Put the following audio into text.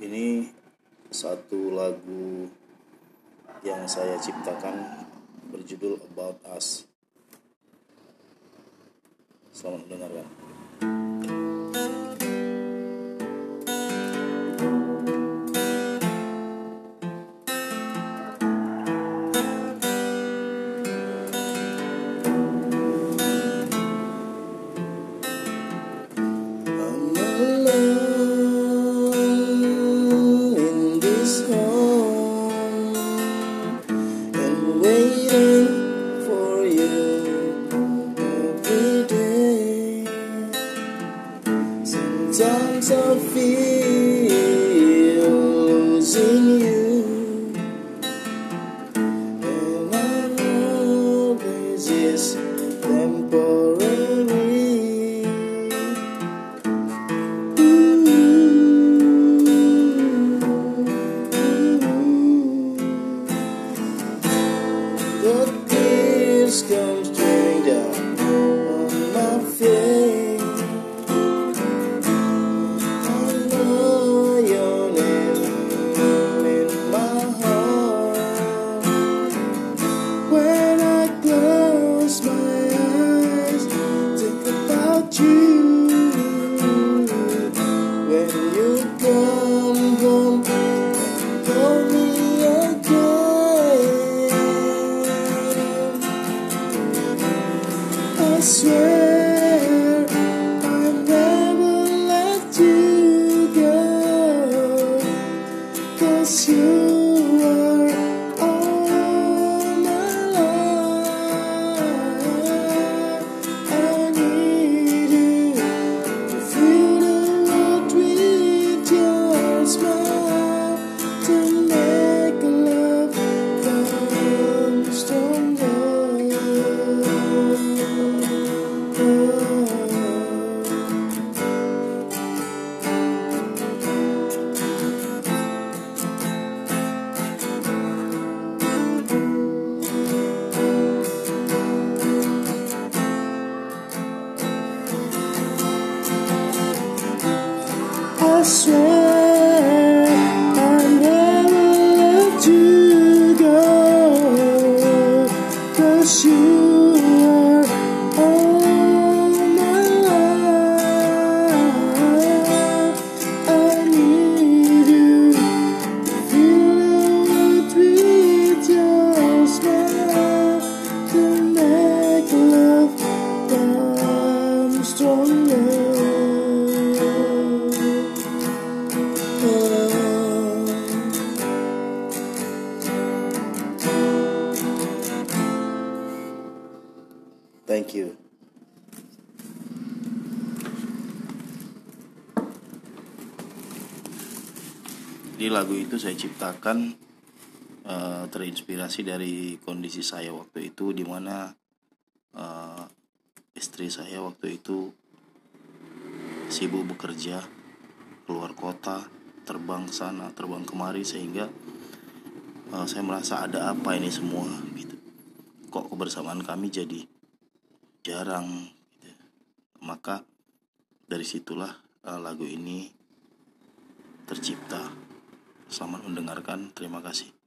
ini satu lagu yang saya ciptakan berjudul About Us. Selamat mendengarkan. times of fear. You. When you come home, call me again. I swear I'll never let you go. Cause you swear I'll never let you go. You all my. I need you with your smile Thank you. Di lagu itu saya ciptakan eh, terinspirasi dari kondisi saya waktu itu di mana eh, istri saya waktu itu sibuk bekerja keluar kota terbang sana terbang kemari sehingga eh, saya merasa ada apa ini semua gitu kok kebersamaan kami jadi jarang gitu. maka dari situlah eh, lagu ini tercipta selamat mendengarkan terima kasih